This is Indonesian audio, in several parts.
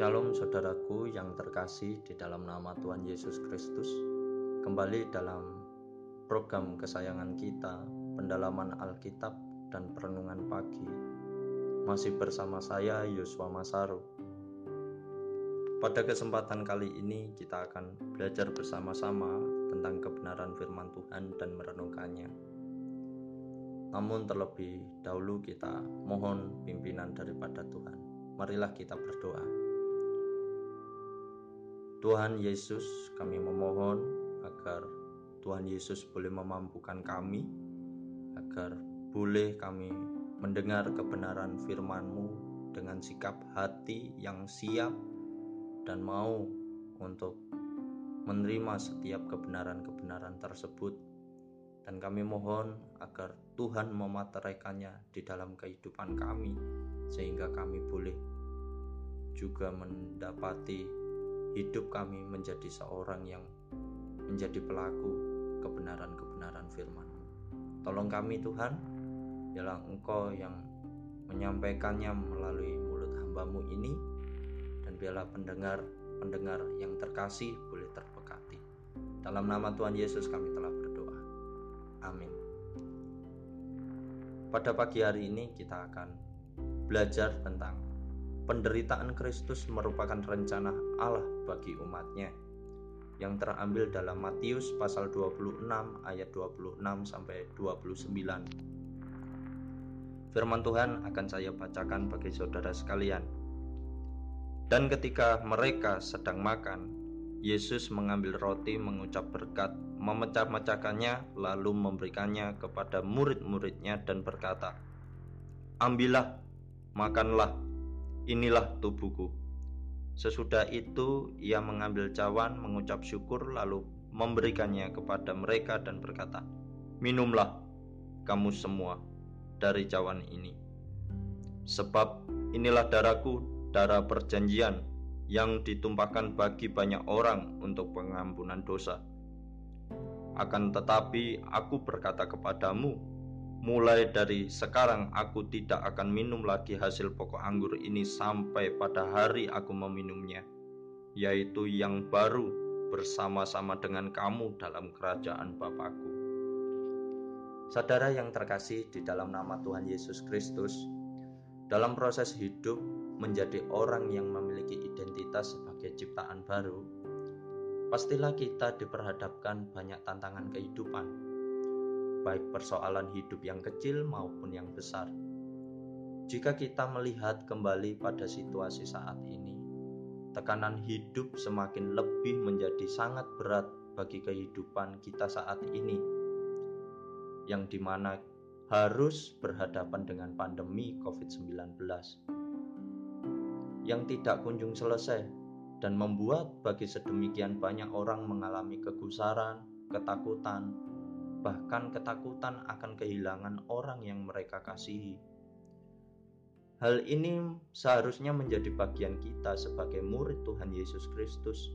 Shalom saudaraku yang terkasih di dalam nama Tuhan Yesus Kristus Kembali dalam program kesayangan kita Pendalaman Alkitab dan Perenungan Pagi Masih bersama saya Yosua Masaru Pada kesempatan kali ini kita akan belajar bersama-sama tentang kebenaran firman Tuhan dan merenungkannya namun terlebih dahulu kita mohon pimpinan daripada Tuhan. Marilah kita berdoa. Tuhan Yesus, kami memohon agar Tuhan Yesus boleh memampukan kami, agar boleh kami mendengar kebenaran firman-Mu dengan sikap hati yang siap dan mau untuk menerima setiap kebenaran-kebenaran tersebut. Dan kami mohon agar Tuhan memateraikannya di dalam kehidupan kami, sehingga kami boleh juga mendapati hidup kami menjadi seorang yang menjadi pelaku kebenaran-kebenaran firman Tolong kami Tuhan, ialah Engkau yang menyampaikannya melalui mulut hambamu ini, dan biarlah pendengar-pendengar yang terkasih boleh terberkati. Dalam nama Tuhan Yesus kami telah berdoa. Amin. Pada pagi hari ini kita akan belajar tentang penderitaan Kristus merupakan rencana Allah bagi umatnya yang terambil dalam Matius pasal 26 ayat 26 sampai 29. Firman Tuhan akan saya bacakan bagi saudara sekalian. Dan ketika mereka sedang makan, Yesus mengambil roti mengucap berkat, memecah-mecahkannya lalu memberikannya kepada murid-muridnya dan berkata, Ambillah, makanlah, inilah tubuhku. Sesudah itu ia mengambil cawan, mengucap syukur, lalu memberikannya kepada mereka dan berkata, Minumlah kamu semua dari cawan ini. Sebab inilah darahku, darah perjanjian yang ditumpahkan bagi banyak orang untuk pengampunan dosa. Akan tetapi aku berkata kepadamu, Mulai dari sekarang aku tidak akan minum lagi hasil pokok anggur ini sampai pada hari aku meminumnya, yaitu yang baru bersama-sama dengan kamu dalam kerajaan Bapakku. Saudara yang terkasih di dalam nama Tuhan Yesus Kristus, dalam proses hidup menjadi orang yang memiliki identitas sebagai ciptaan baru, pastilah kita diperhadapkan banyak tantangan kehidupan baik persoalan hidup yang kecil maupun yang besar. Jika kita melihat kembali pada situasi saat ini, tekanan hidup semakin lebih menjadi sangat berat bagi kehidupan kita saat ini, yang di mana harus berhadapan dengan pandemi COVID-19 yang tidak kunjung selesai dan membuat bagi sedemikian banyak orang mengalami kegusaran, ketakutan, bahkan ketakutan akan kehilangan orang yang mereka kasihi. Hal ini seharusnya menjadi bagian kita sebagai murid Tuhan Yesus Kristus,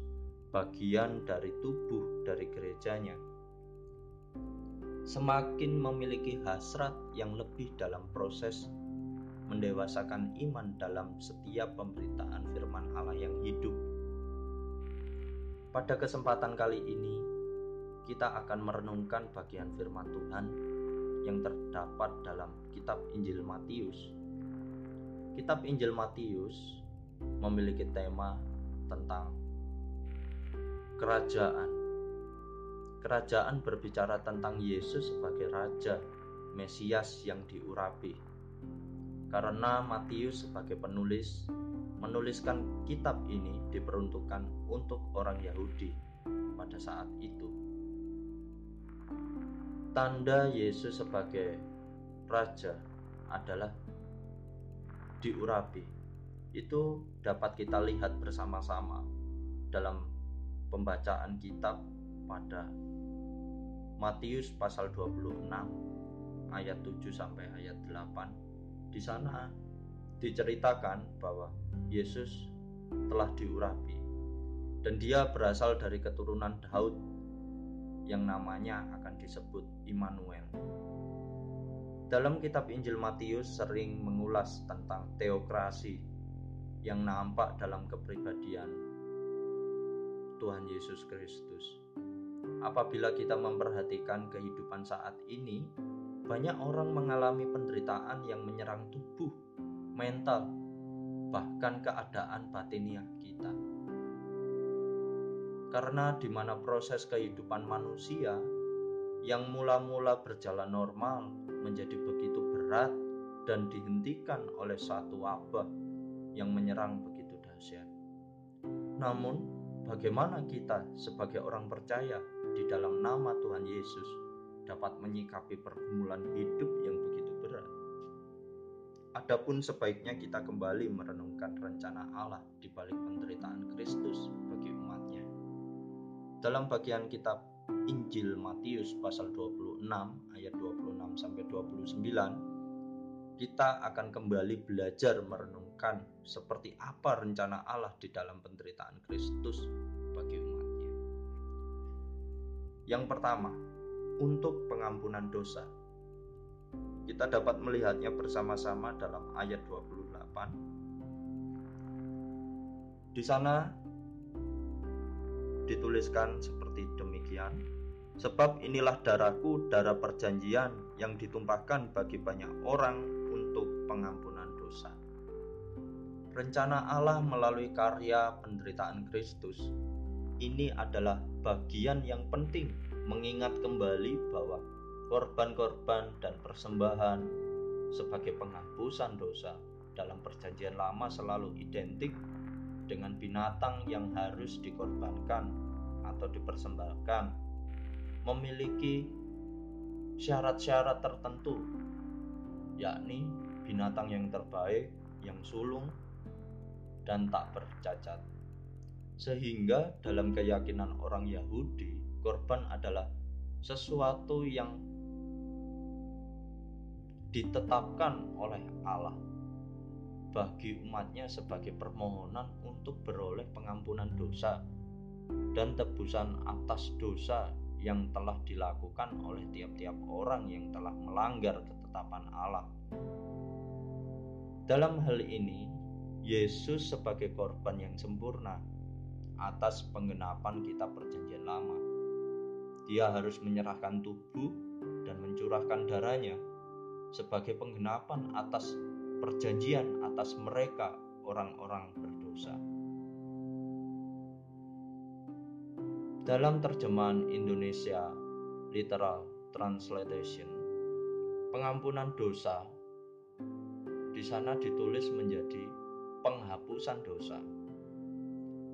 bagian dari tubuh dari gerejanya. Semakin memiliki hasrat yang lebih dalam proses mendewasakan iman dalam setiap pemberitaan firman Allah yang hidup. Pada kesempatan kali ini, kita akan merenungkan bagian firman Tuhan yang terdapat dalam kitab Injil Matius. Kitab Injil Matius memiliki tema tentang kerajaan. Kerajaan berbicara tentang Yesus sebagai raja, Mesias yang diurapi. Karena Matius sebagai penulis menuliskan kitab ini diperuntukkan untuk orang Yahudi pada saat itu tanda Yesus sebagai raja adalah diurapi. Itu dapat kita lihat bersama-sama dalam pembacaan kitab pada Matius pasal 26 ayat 7 sampai ayat 8. Di sana diceritakan bahwa Yesus telah diurapi dan dia berasal dari keturunan Daud yang namanya akan disebut Immanuel. Dalam kitab Injil Matius sering mengulas tentang teokrasi yang nampak dalam kepribadian Tuhan Yesus Kristus. Apabila kita memperhatikan kehidupan saat ini, banyak orang mengalami penderitaan yang menyerang tubuh, mental, bahkan keadaan batiniah kita. Karena di mana proses kehidupan manusia yang mula-mula berjalan normal menjadi begitu berat dan dihentikan oleh satu wabah yang menyerang begitu dahsyat. Namun, bagaimana kita sebagai orang percaya di dalam nama Tuhan Yesus dapat menyikapi pergumulan hidup yang begitu berat? Adapun sebaiknya kita kembali merenungkan rencana Allah di balik penderitaan Kristus bagi umatnya. Dalam bagian kitab Injil Matius pasal 26 ayat 26 sampai 29 kita akan kembali belajar merenungkan seperti apa rencana Allah di dalam penderitaan Kristus bagi umatnya. Yang pertama, untuk pengampunan dosa. Kita dapat melihatnya bersama-sama dalam ayat 28. Di sana dituliskan seperti demikian. Sebab inilah darahku, darah perjanjian yang ditumpahkan bagi banyak orang untuk pengampunan dosa. Rencana Allah melalui karya penderitaan Kristus ini adalah bagian yang penting mengingat kembali bahwa korban-korban dan persembahan sebagai penghapusan dosa dalam perjanjian lama selalu identik dengan binatang yang harus dikorbankan atau dipersembahkan memiliki syarat-syarat tertentu yakni binatang yang terbaik, yang sulung dan tak bercacat. Sehingga dalam keyakinan orang Yahudi, korban adalah sesuatu yang ditetapkan oleh Allah bagi umatnya sebagai permohonan untuk beroleh pengampunan dosa dan tebusan atas dosa yang telah dilakukan oleh tiap-tiap orang yang telah melanggar ketetapan Allah. Dalam hal ini, Yesus sebagai korban yang sempurna atas penggenapan kitab perjanjian lama. Dia harus menyerahkan tubuh dan mencurahkan darahnya sebagai penggenapan atas perjanjian atas mereka orang-orang berdosa. Dalam terjemahan Indonesia Literal Translation, pengampunan dosa di sana ditulis menjadi penghapusan dosa.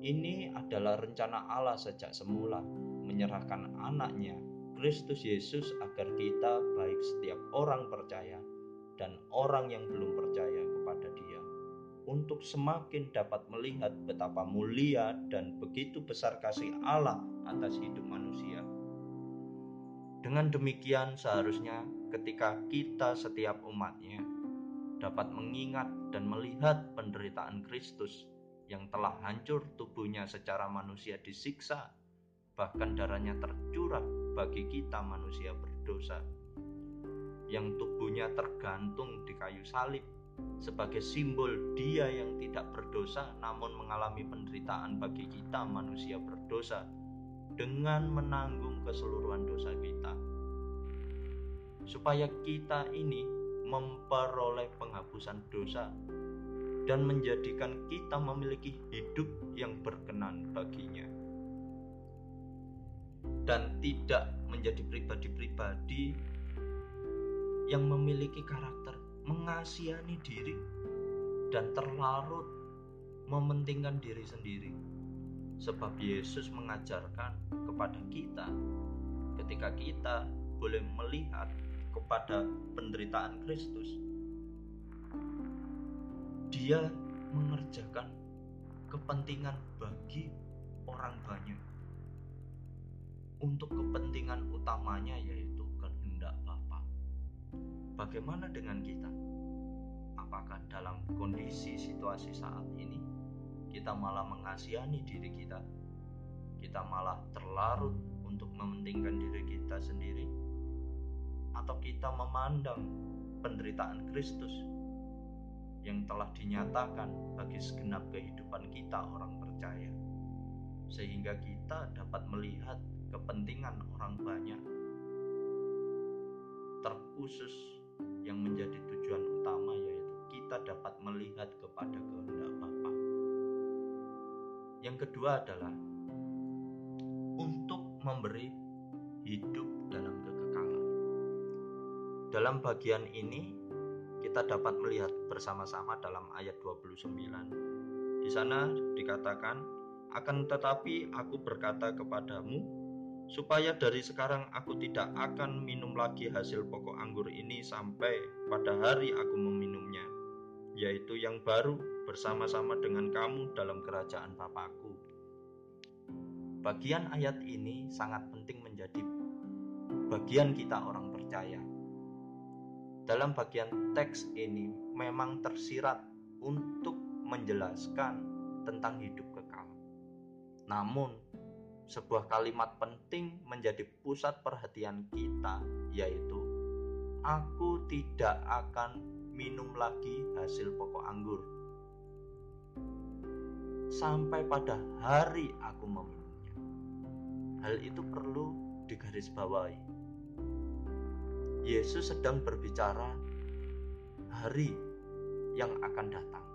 Ini adalah rencana Allah sejak semula menyerahkan anaknya Kristus Yesus agar kita baik setiap orang percaya dan orang yang belum percaya kepada Dia untuk semakin dapat melihat betapa mulia dan begitu besar kasih Allah atas hidup manusia. Dengan demikian, seharusnya ketika kita setiap umatnya dapat mengingat dan melihat penderitaan Kristus yang telah hancur tubuhnya secara manusia disiksa, bahkan darahnya tercurah bagi kita manusia berdosa, yang tubuhnya tergantung di kayu salib. Sebagai simbol dia yang tidak berdosa namun mengalami penderitaan bagi kita manusia berdosa dengan menanggung keseluruhan dosa kita. Supaya kita ini memperoleh penghapusan dosa dan menjadikan kita memiliki hidup yang berkenan baginya. Dan tidak menjadi pribadi-pribadi yang memiliki karakter mengasihani diri dan terlarut mementingkan diri sendiri. Sebab Yesus mengajarkan kepada kita ketika kita boleh melihat kepada penderitaan Kristus. Dia mengerjakan kepentingan bagi orang banyak untuk kepentingan utamanya yaitu. Bagaimana dengan kita? Apakah dalam kondisi situasi saat ini kita malah mengasihani diri kita? Kita malah terlarut untuk mementingkan diri kita sendiri? Atau kita memandang penderitaan Kristus yang telah dinyatakan bagi segenap kehidupan kita orang percaya sehingga kita dapat melihat kepentingan orang banyak terkhusus yang menjadi tujuan utama yaitu kita dapat melihat kepada kehendak Bapa. Yang kedua adalah untuk memberi hidup dalam kekekalan. Dalam bagian ini kita dapat melihat bersama-sama dalam ayat 29. Di sana dikatakan akan tetapi aku berkata kepadamu, supaya dari sekarang aku tidak akan minum lagi hasil pokok anggur ini sampai pada hari aku meminumnya, yaitu yang baru bersama-sama dengan kamu dalam kerajaan Bapakku. Bagian ayat ini sangat penting menjadi bagian kita orang percaya. Dalam bagian teks ini memang tersirat untuk menjelaskan tentang hidup namun, sebuah kalimat penting menjadi pusat perhatian kita, yaitu: "Aku tidak akan minum lagi hasil pokok anggur sampai pada hari aku meminumnya." Hal itu perlu digarisbawahi. Yesus sedang berbicara hari yang akan datang.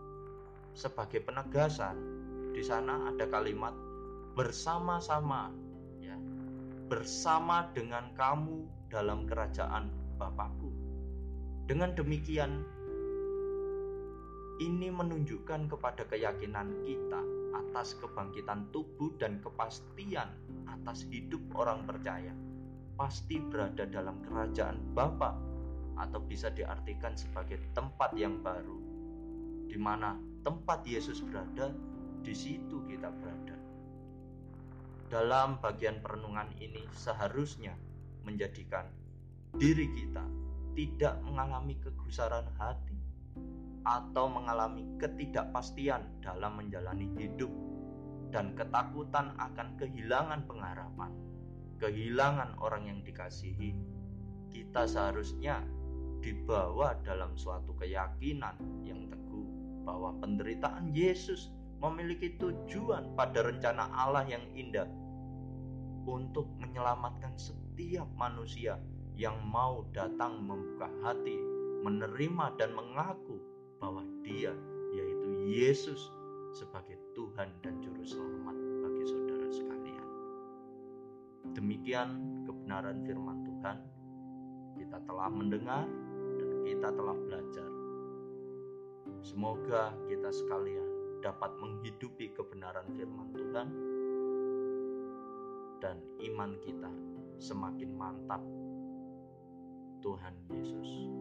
Sebagai penegasan, di sana ada kalimat bersama-sama ya. Bersama dengan kamu dalam kerajaan Bapakku. Dengan demikian ini menunjukkan kepada keyakinan kita atas kebangkitan tubuh dan kepastian atas hidup orang percaya. Pasti berada dalam kerajaan Bapa atau bisa diartikan sebagai tempat yang baru di mana tempat Yesus berada di situ kita berada dalam bagian perenungan ini seharusnya menjadikan diri kita tidak mengalami kegusaran hati atau mengalami ketidakpastian dalam menjalani hidup dan ketakutan akan kehilangan pengharapan, kehilangan orang yang dikasihi. Kita seharusnya dibawa dalam suatu keyakinan yang teguh bahwa penderitaan Yesus memiliki tujuan pada rencana Allah yang indah untuk menyelamatkan setiap manusia yang mau datang membuka hati, menerima dan mengaku bahwa Dia yaitu Yesus sebagai Tuhan dan juru selamat bagi saudara sekalian. Demikian kebenaran firman Tuhan. Kita telah mendengar dan kita telah belajar. Semoga kita sekalian dapat menghidupi kebenaran firman Tuhan dan iman kita semakin mantap. Tuhan Yesus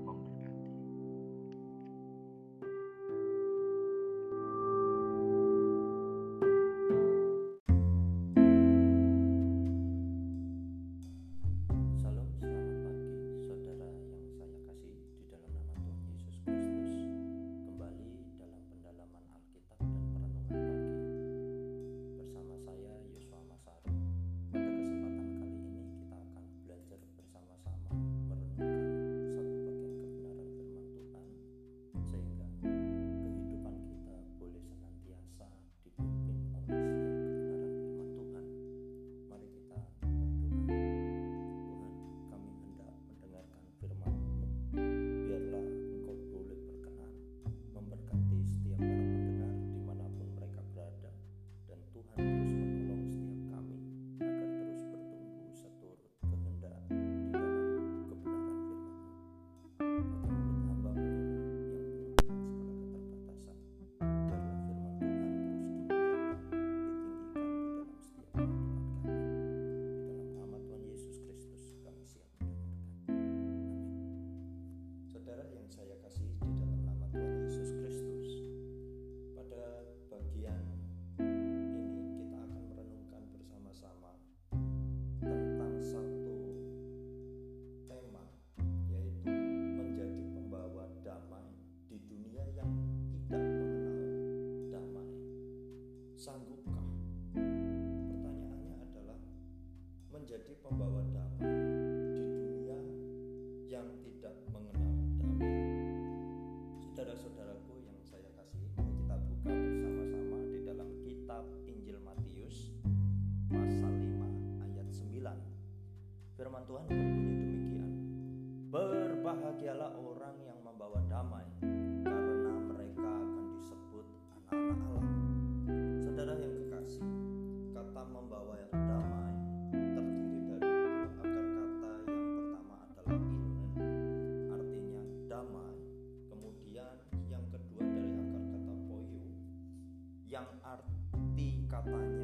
kapan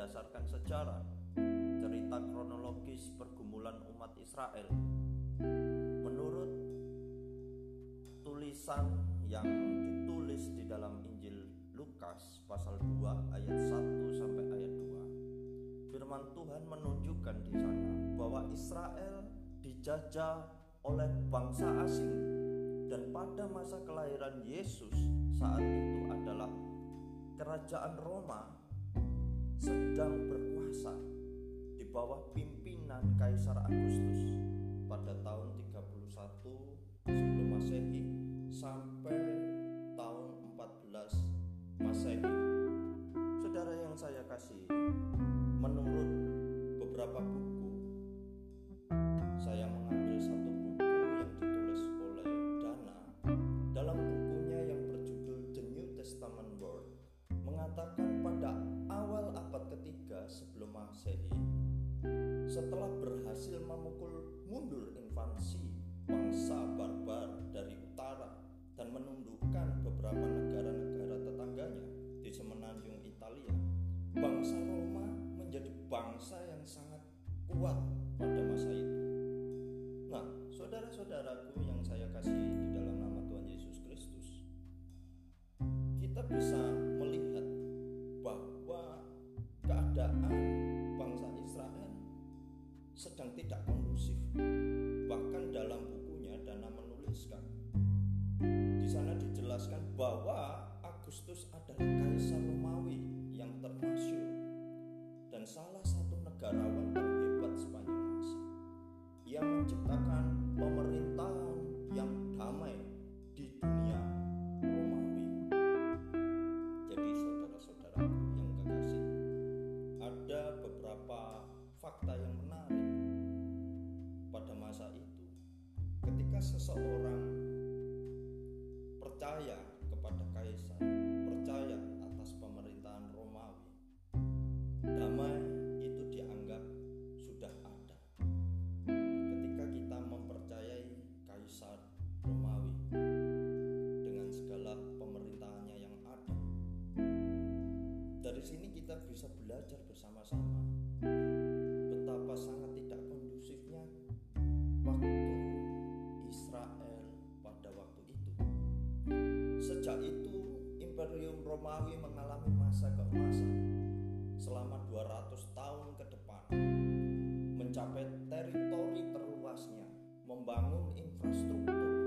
berdasarkan sejarah, cerita kronologis pergumulan umat Israel. Menurut tulisan yang ditulis di dalam Injil Lukas pasal 2 ayat 1 sampai ayat 2. Firman Tuhan menunjukkan di sana bahwa Israel dijajah oleh bangsa asing dan pada masa kelahiran Yesus saat itu adalah kerajaan Roma sedang berkuasa di bawah pimpinan Kaisar Agustus pada tahun 31 sebelum Masehi sampai sebelum masehi. Setelah berhasil memukul mundur invasi bangsa barbar dari utara dan menundukkan beberapa negara-negara tetangganya di semenanjung Italia bangsa Roma menjadi bangsa yang sangat kuat dari sini kita bisa belajar bersama-sama betapa sangat tidak kondusifnya waktu Israel pada waktu itu. Sejak itu Imperium Romawi mengalami masa keemasan selama 200 tahun ke depan mencapai teritori terluasnya membangun infrastruktur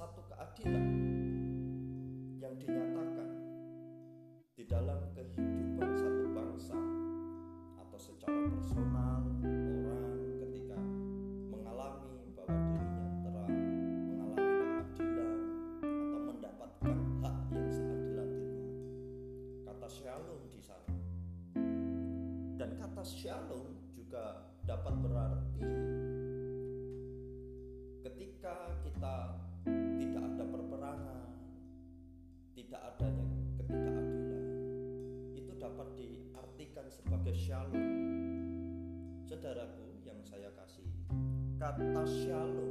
satu kata shalom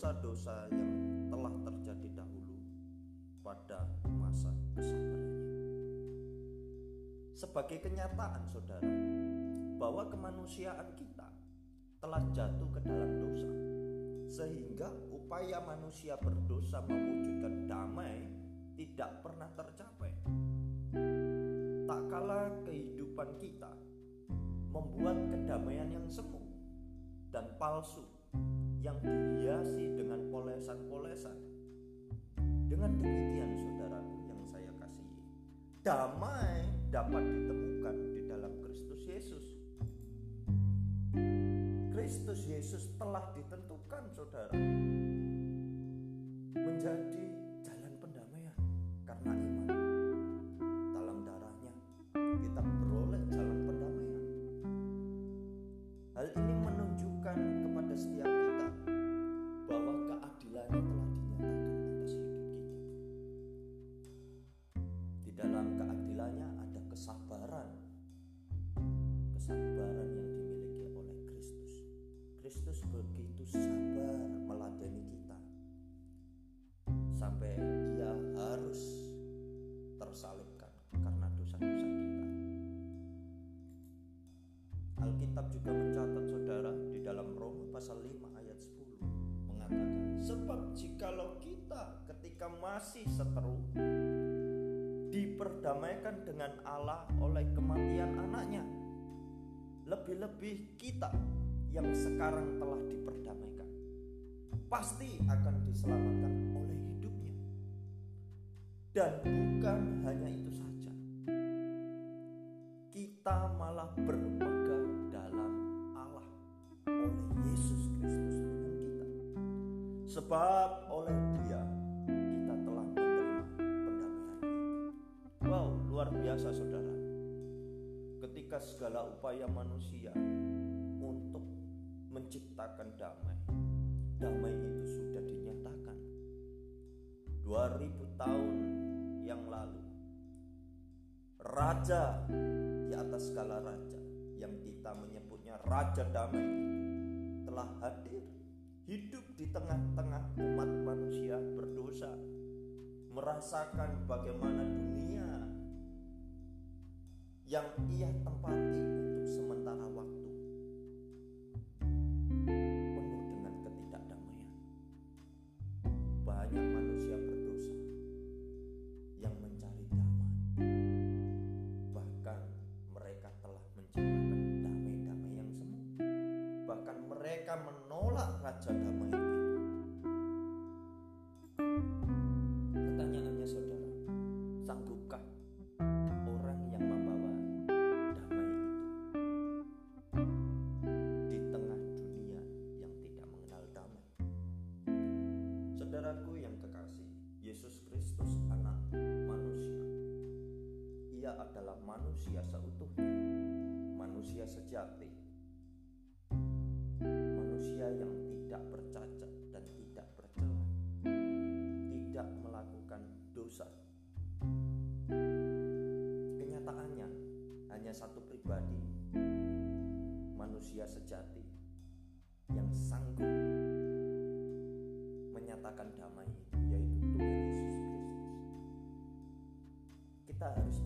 dosa-dosa yang telah terjadi dahulu pada masa kesabarannya. Sebagai kenyataan saudara bahwa kemanusiaan kita telah jatuh ke dalam dosa sehingga upaya manusia berdosa mewujudkan damai tidak pernah tercapai. Tak kalah kehidupan kita membuat kedamaian yang semu dan palsu yang dihias Dengan demikian saudaraku yang saya kasihi, damai dapat ditemukan di dalam Kristus Yesus. Kristus Yesus telah ditentukan saudara menjadi jalan pendamaian karena iman. Diperdamaikan dengan Allah oleh kematian anaknya. Lebih-lebih kita yang sekarang telah diperdamaikan pasti akan diselamatkan oleh hidupnya. Dan bukan hanya itu saja kita malah berpegang dalam Allah oleh Yesus Kristus Tuhan kita. Sebab oleh dia ketika segala upaya manusia untuk menciptakan damai damai itu sudah dinyatakan. 2000 tahun yang lalu raja di atas segala raja yang kita menyebutnya raja damai telah hadir hidup di tengah-tengah umat manusia berdosa merasakan bagaimana dunia yang ia tempati untuk sementara waktu Kita harus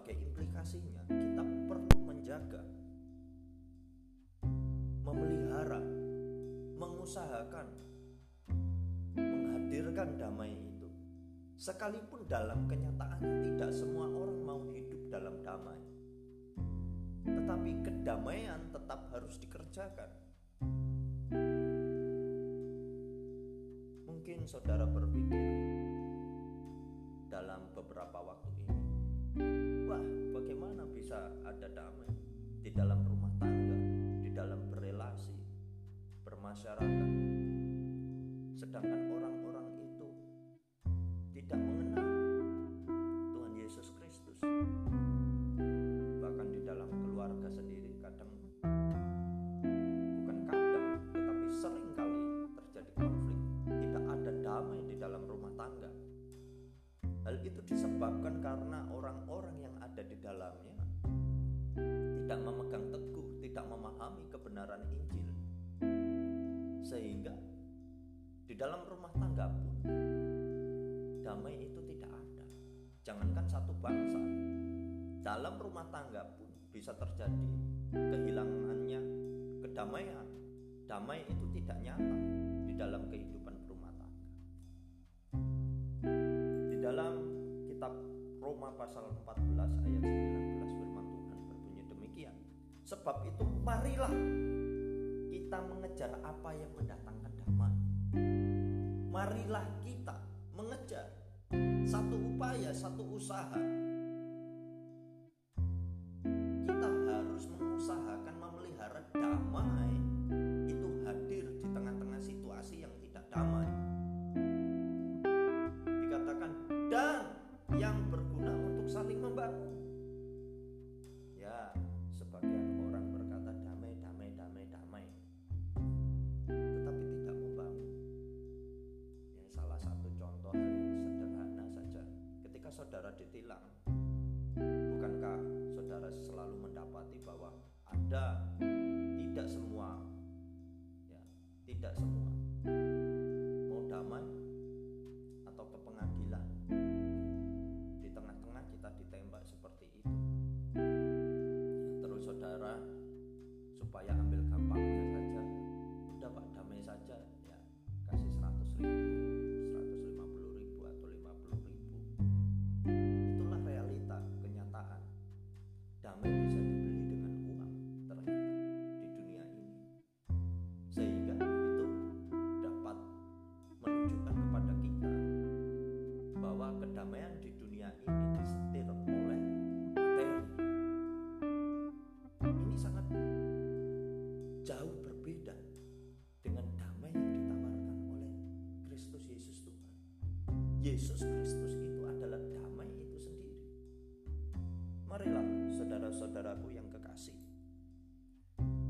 Sebagai implikasinya, kita perlu menjaga, memelihara, mengusahakan, menghadirkan damai itu. Sekalipun dalam kenyataannya tidak semua orang mau hidup dalam damai. Tetapi kedamaian tetap harus dikerjakan. Mungkin saudara berpikir dalam beberapa waktu wah, bagaimana bisa ada damai di dalam rumah tangga, di dalam berelasi, bermasyarakat, sedangkan orang-orang itu tidak mengenal Tuhan Yesus Kristus. Bahkan di dalam keluarga sendiri kadang bukan kadang tetapi sering kali terjadi konflik. Tidak ada damai di dalam rumah tangga. Hal itu disebabkan karena orang-orang yang ada di dalamnya tidak memegang teguh tidak memahami kebenaran Injil sehingga di dalam rumah tangga pun damai itu tidak ada jangankan satu bangsa dalam rumah tangga pun bisa terjadi kehilangannya kedamaian. Damai itu tidak nyata di dalam kehidupan rumah tangga. Di dalam kitab Roma pasal 14 ayat 19 firman Tuhan berbunyi demikian. Sebab itu marilah kita mengejar apa yang mendatangkan damai. Marilah kita mengejar satu upaya, satu usaha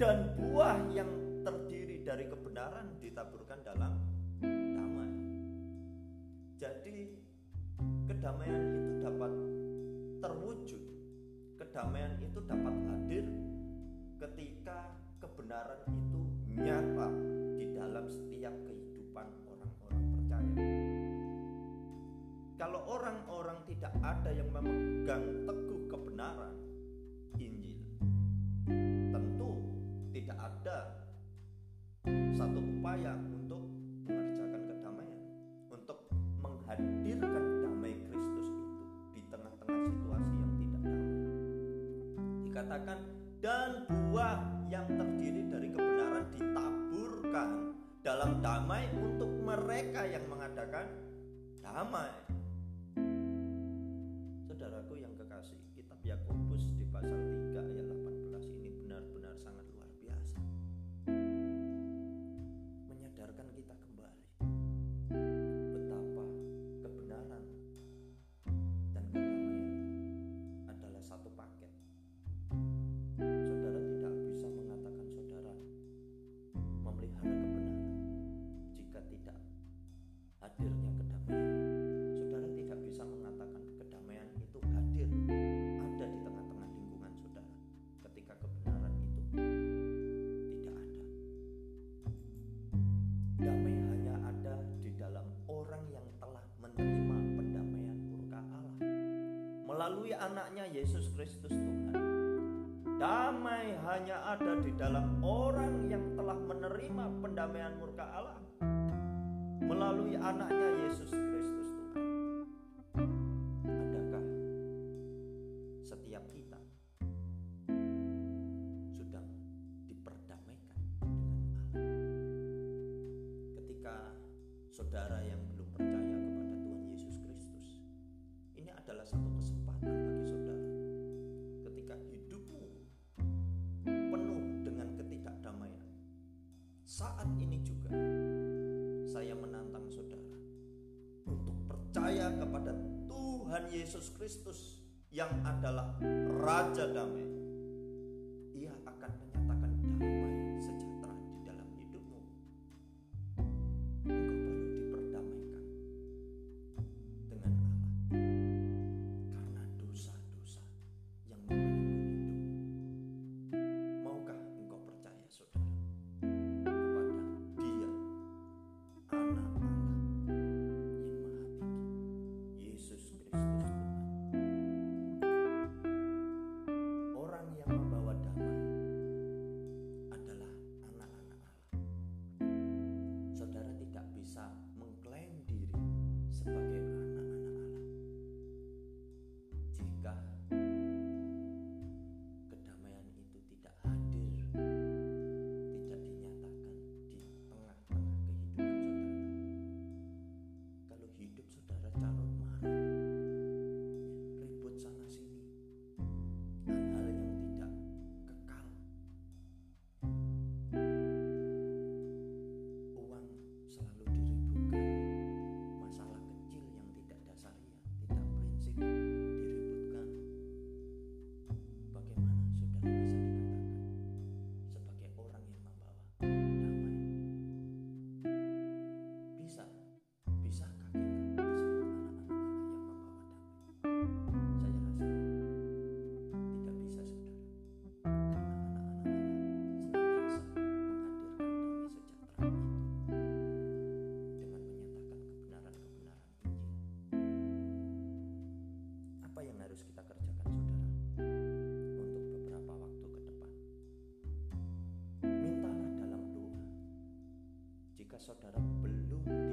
dan buah yang terdiri dari kebenaran ditaburkan dalam damai. Jadi kedamaian itu dapat terwujud. Kedamaian itu dapat hadir ketika kebenaran itu nyata di dalam setiap satu upaya untuk mengerjakan kedamaian, untuk menghadirkan damai Kristus itu di tengah-tengah situasi yang tidak damai. Dikatakan dan buah yang terdiri dari kebenaran ditaburkan dalam damai untuk mereka yang mengadakan damai. melalui anaknya Yesus Kristus Tuhan. Damai hanya ada di dalam orang yang telah menerima pendamaian murka Allah melalui anaknya Yesus Kristus. Yesus Kristus yang adalah Raja Damai. saudara belum